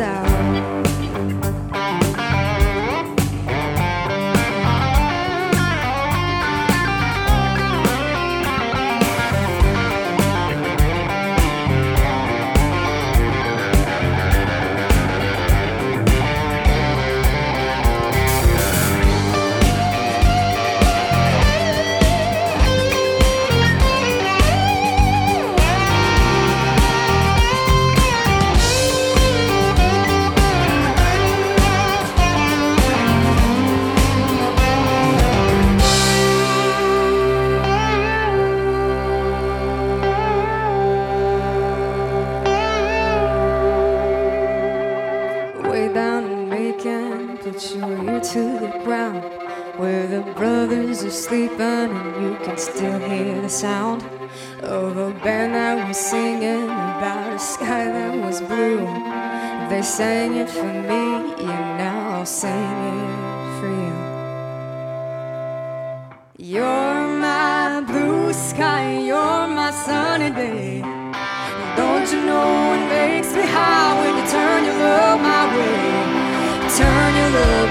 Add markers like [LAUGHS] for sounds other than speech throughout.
out. sang it for me, and now I'll sing it for you. You're my blue sky, you're my sunny day. Don't you know it makes me high when you turn your love my way? Turn your love.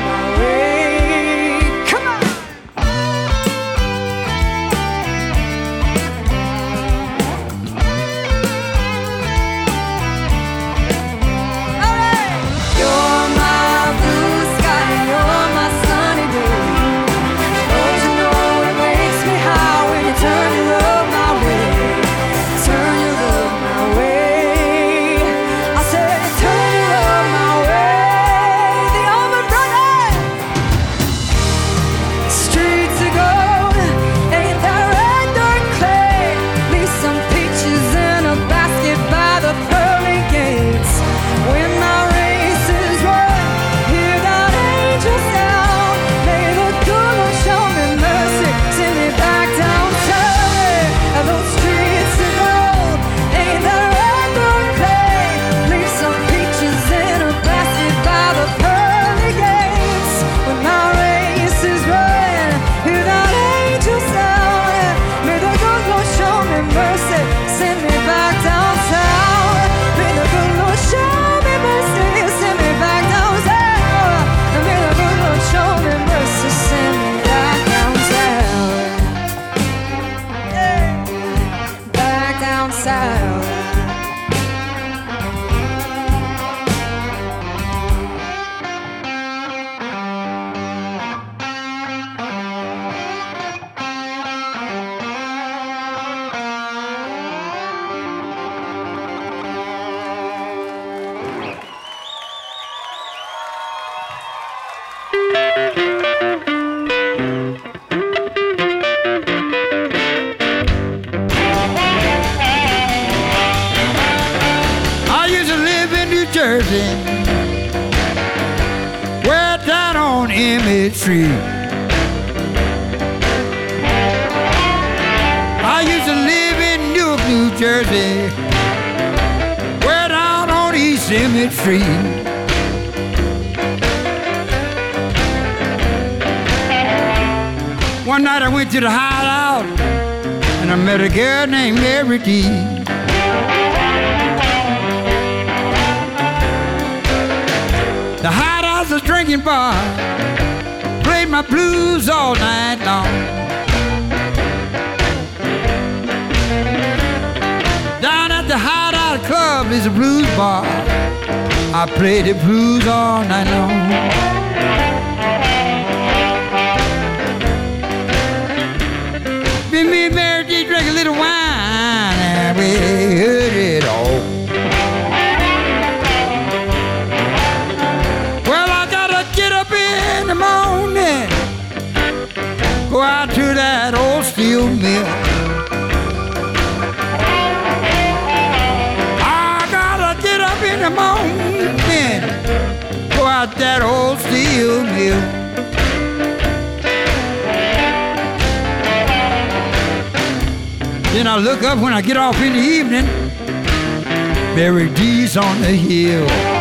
Emmett One night I went to the hideout and I met a girl named Mary D. The hideout's a drinking bar, played my blues all night long. Down at the hideout club is a blues bar. I play the blues all night long. me Mary G drank a little wine I look up when I get off in the evening. Mary D's on the hill.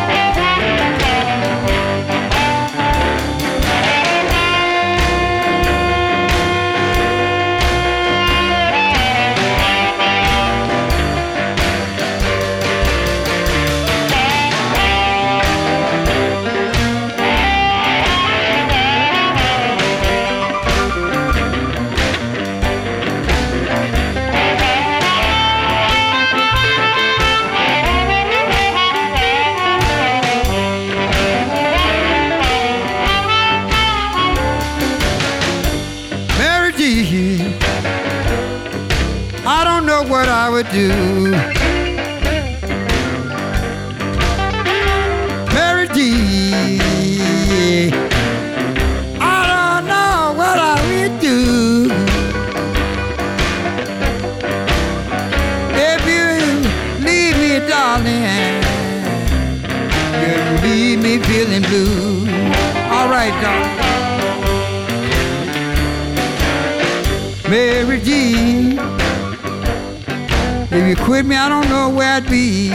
Would do. Quit me, I don't know where I'd be.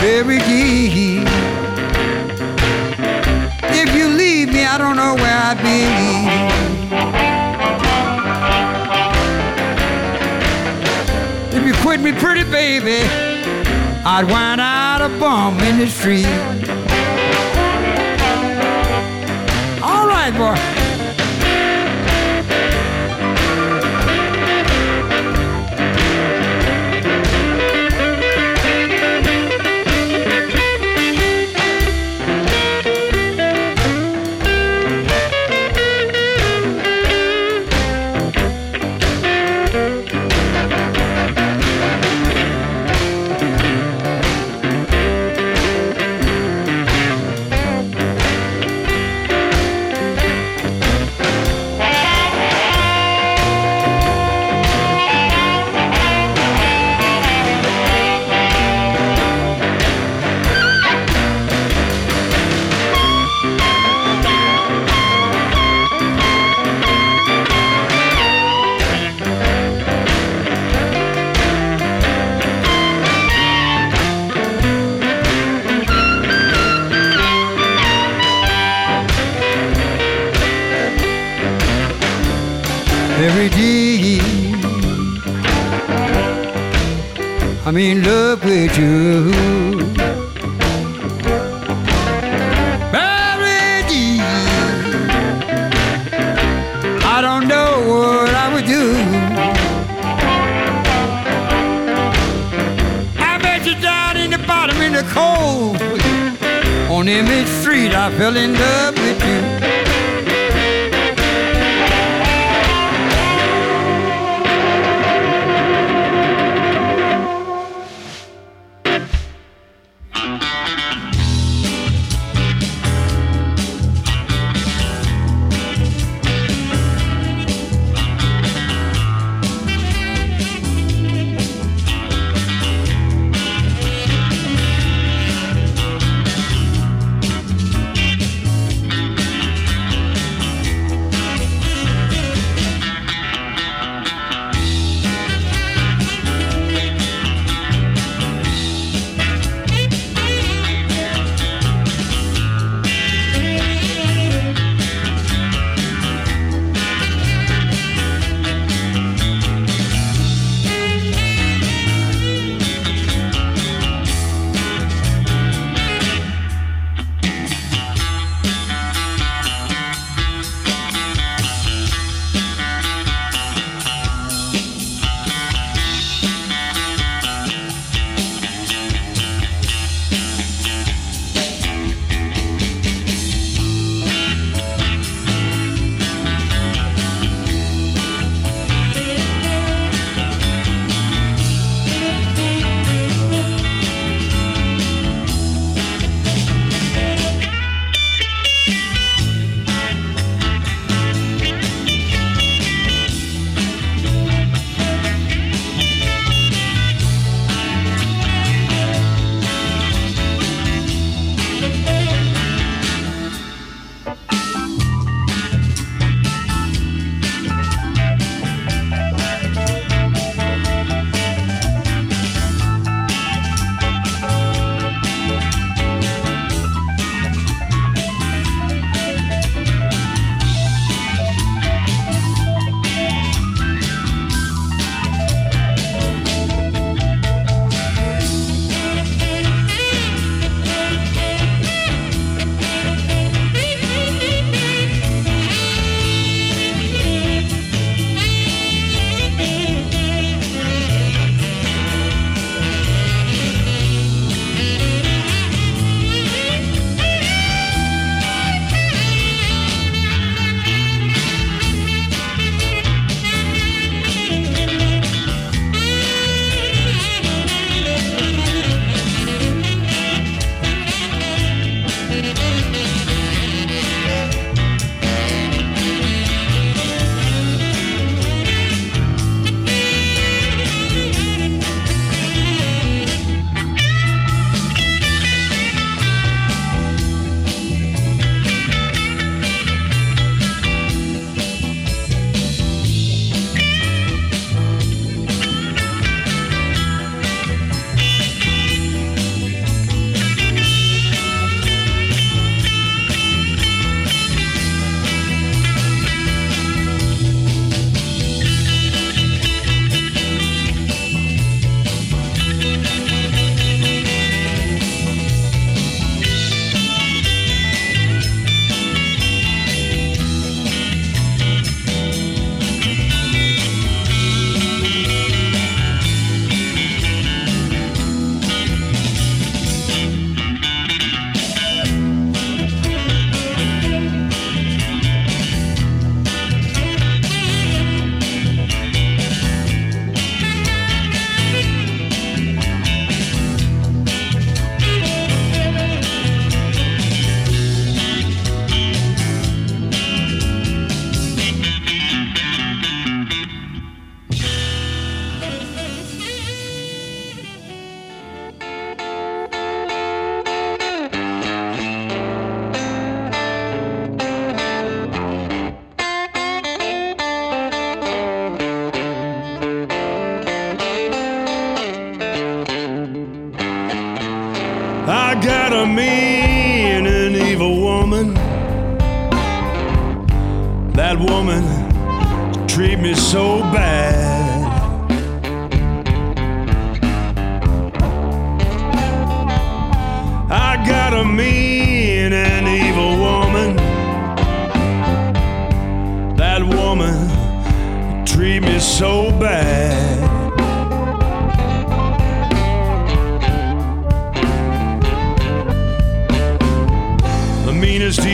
Baby G. If you leave me, I don't know where I'd be. If you quit me, pretty baby, I'd wind out a bum in the street. All right, boy.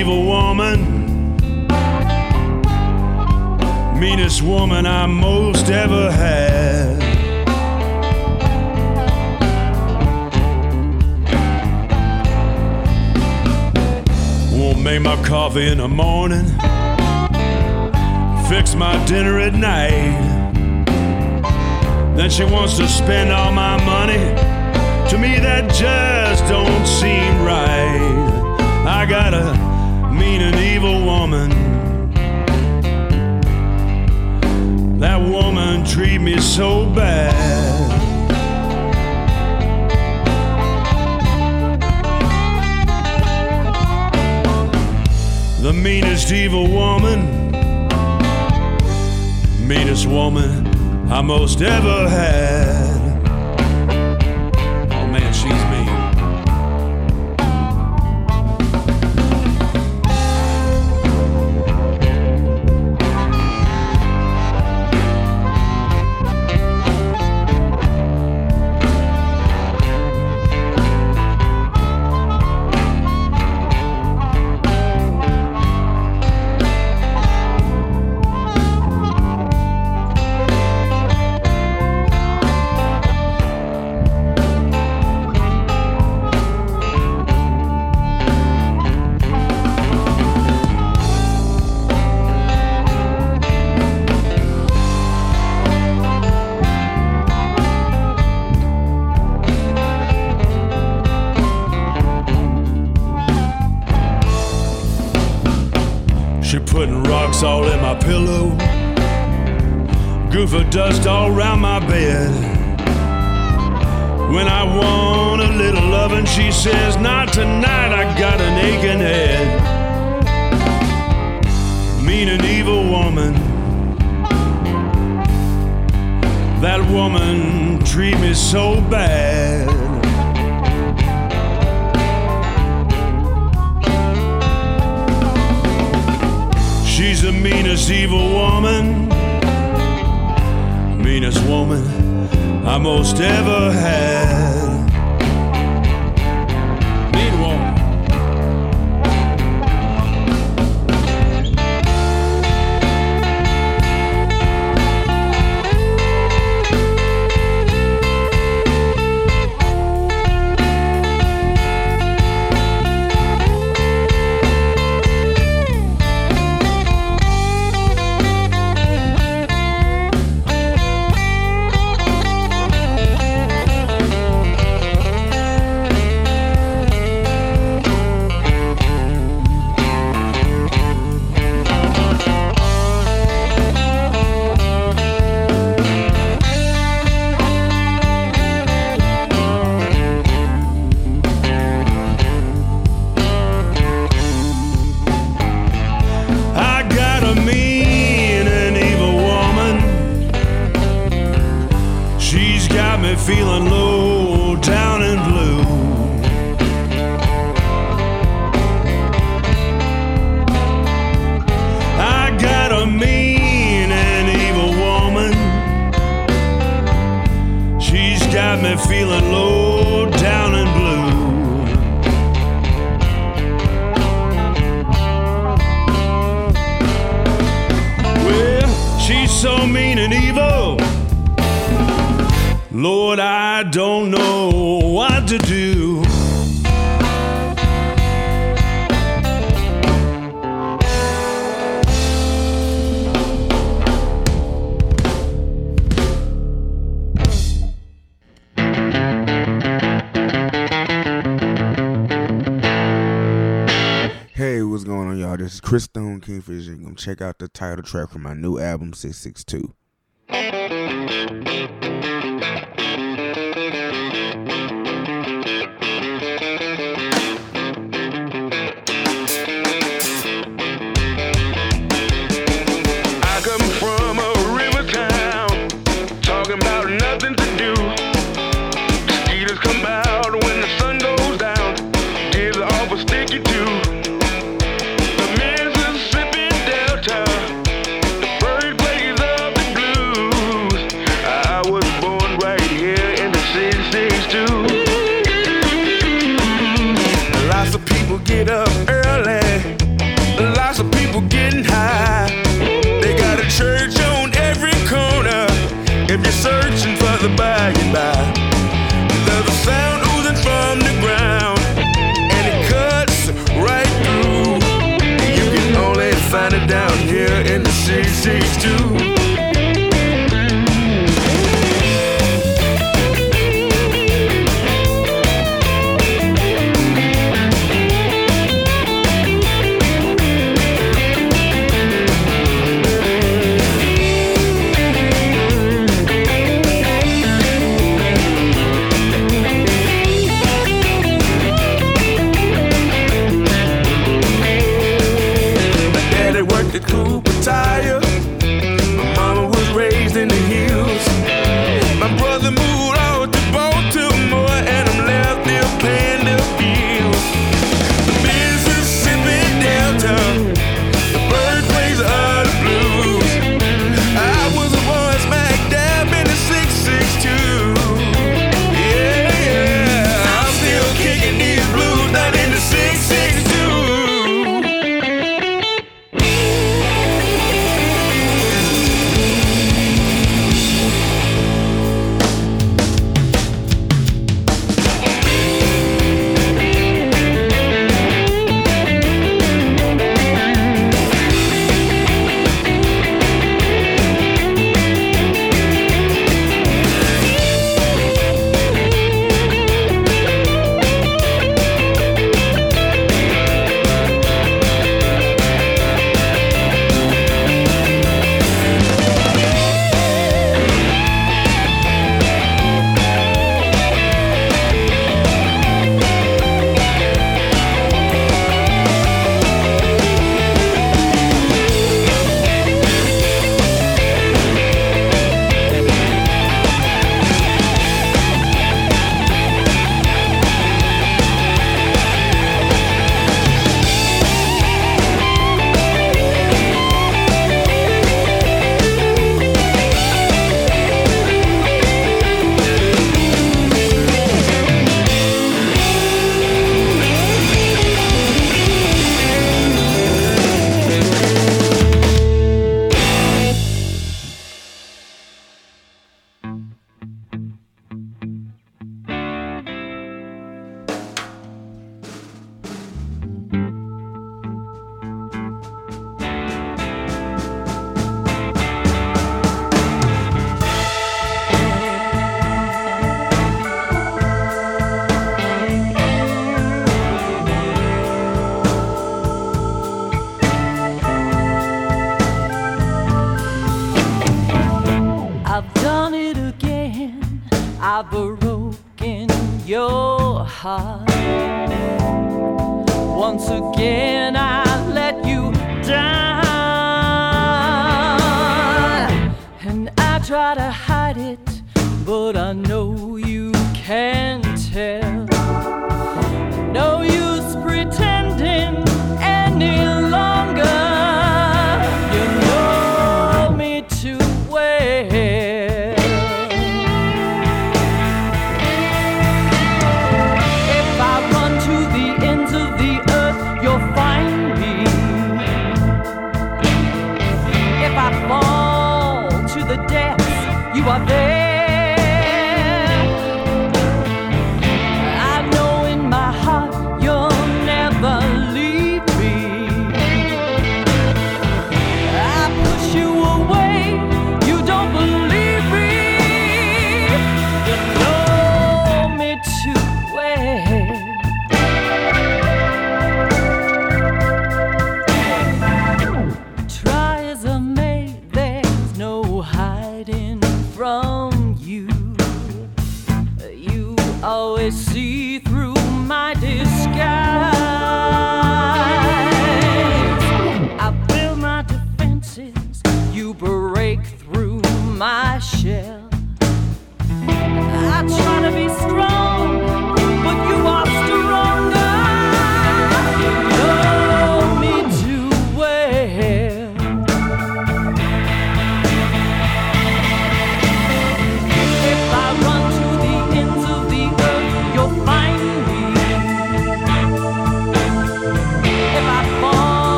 Evil woman, meanest woman I most ever had. Won't make my coffee in the morning, fix my dinner at night. Then she wants to spend all my money. To me, that just don't seem right. I got a mean and evil woman. That woman treat me so bad. The meanest evil woman, meanest woman I most ever had. She putting rocks all in my pillow, goof of dust all around my bed. When I want a little loving, she says, Not tonight, I got an aching head. Mean and evil woman. That woman treat me so bad. She's the meanest evil woman, meanest woman I most ever had. Got me feeling low down and blue. Well, she's so mean and evil. Lord, I don't know what to do. This is Christone Kingfisher. You're check out the title track from my new album, 662.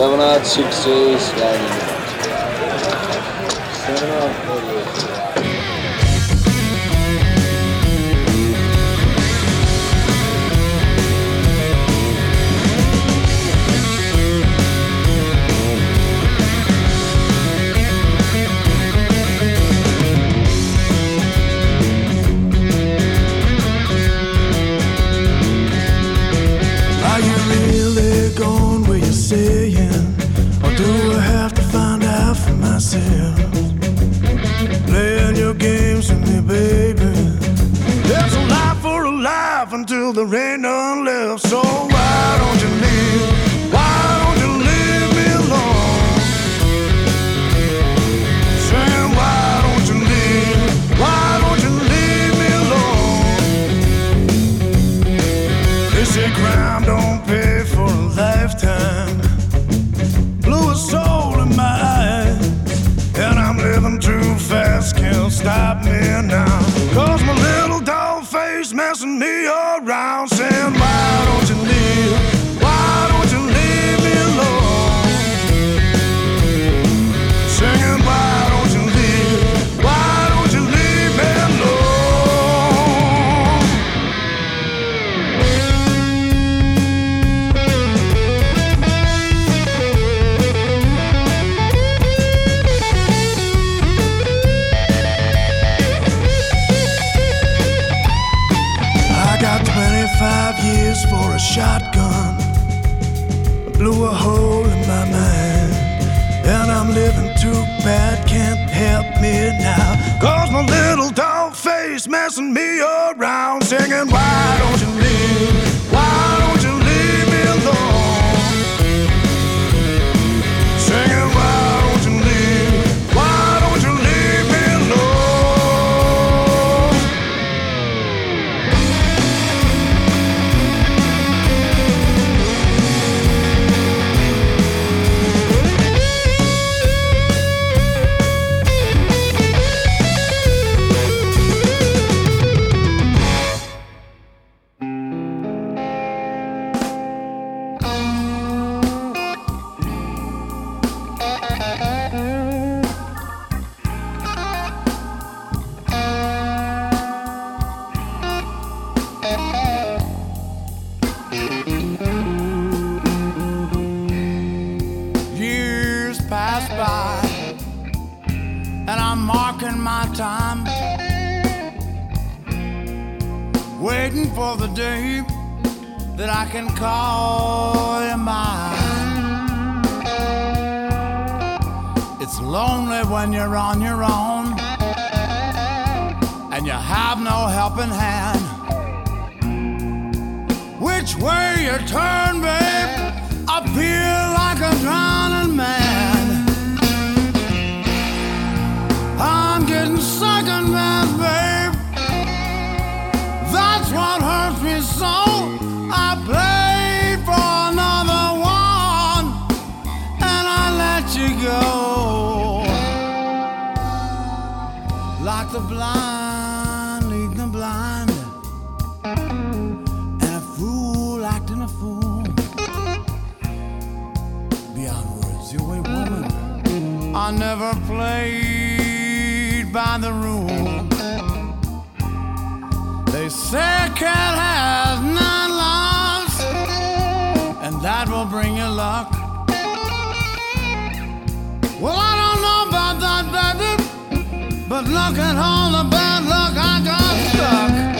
Seven out sixes, sliding. Crime messing me around, singing, Why don't and I'm marking my time, waiting for the day that I can call you mine. It's lonely when you're on your own, and you have no helping hand. Which way you turn, babe, I feel like a drowning man. What hurts me so. I played for another one, and I let you go. Like the blind leading the blind and a fool acting a fool. Beyond words, you're a woman. I never played by the rule. Say cat has nine lives, and that will bring you luck. Well, I don't know about that, baby. But look at all the bad luck I got stuck.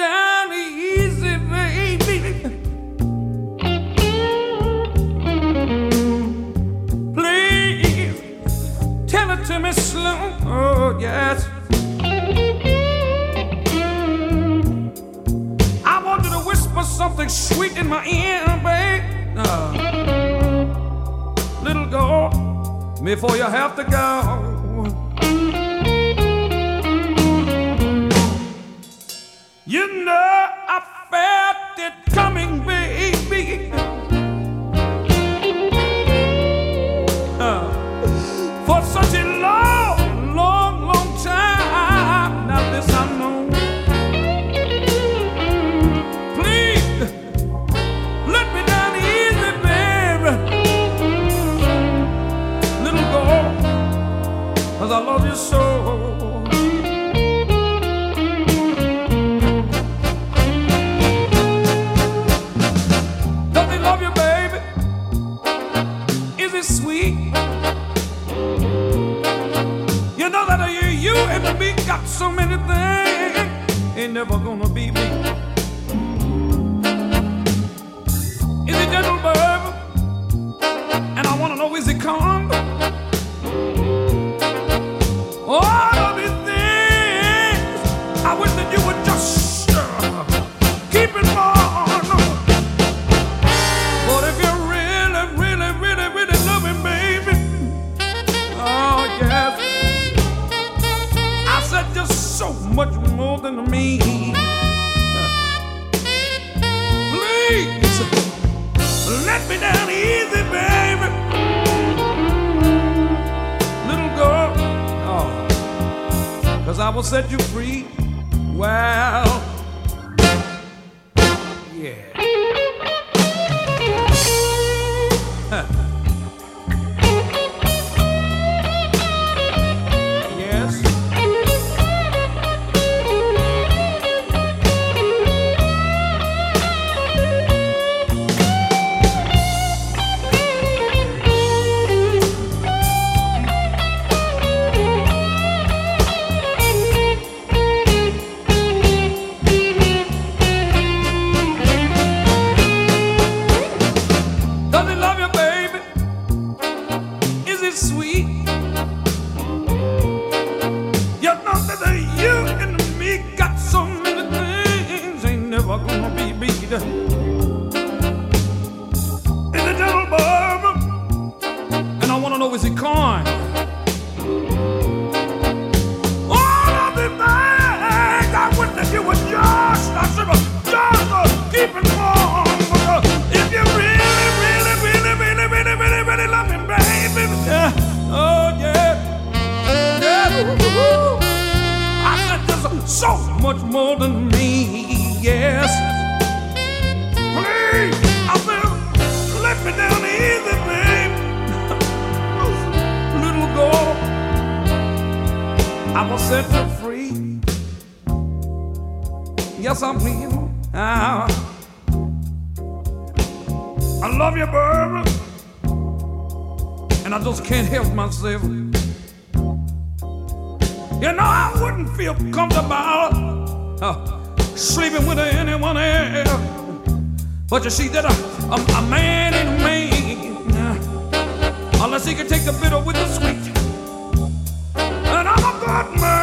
Down easy, baby. Please tell it to me slow. Oh, yes. I want you to whisper something sweet in my ear, babe. Little girl, before you have to go. You know I felt it coming, baby. So many things, ain't never gonna more than me, yes. Please, I said, let me down easy, babe. [LAUGHS] Little girl, I will set free. Yes, I will. Ah. I love you, baby. And I just can't help myself. You know, I wouldn't feel comfortable sleeping with anyone else. But you see that a, a, a man ain't a man unless he can take the bitter with the sweet. And I'm a good man,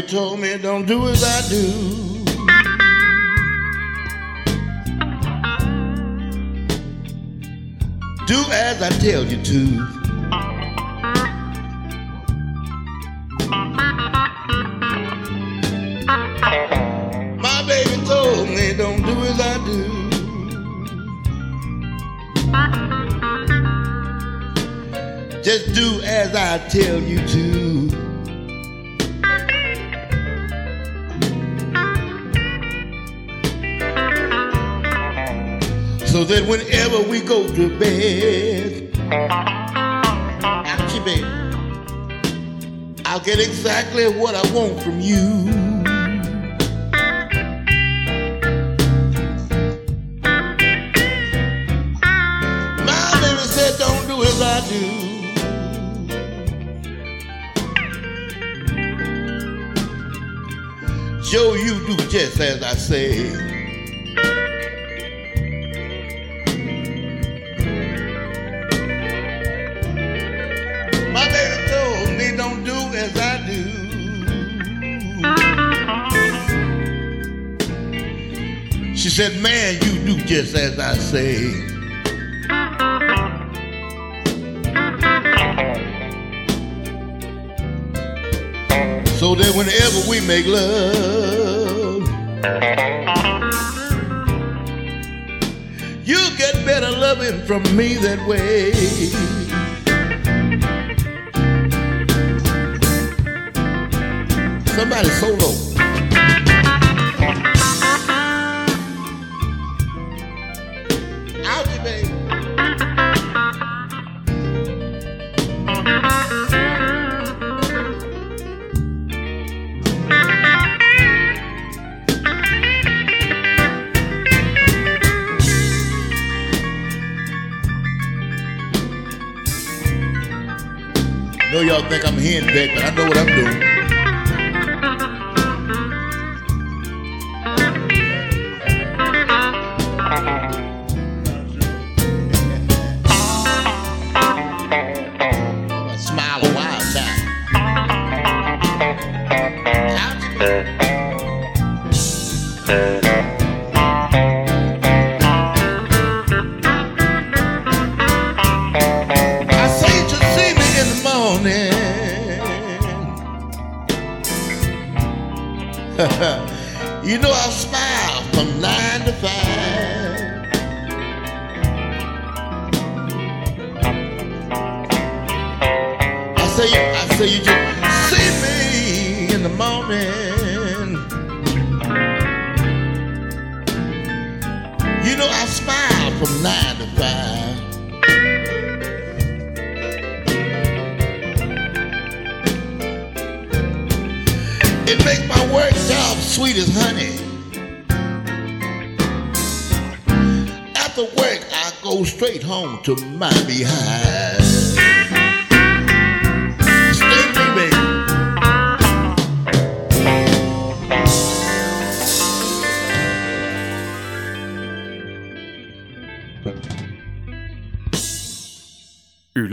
My baby told me don't do as I do. Do as I tell you to. My baby told me don't do as I do. Just do as I tell you to. So that whenever we go to bed, ouchie, baby, I'll get exactly what I want from you. My baby said, don't do as I do. Joe, you do just as I say. Said, man, you do just as I say. So that whenever we make love, you get better loving from me that way. Somebody solo. Know y'all think I'm henpecked, but I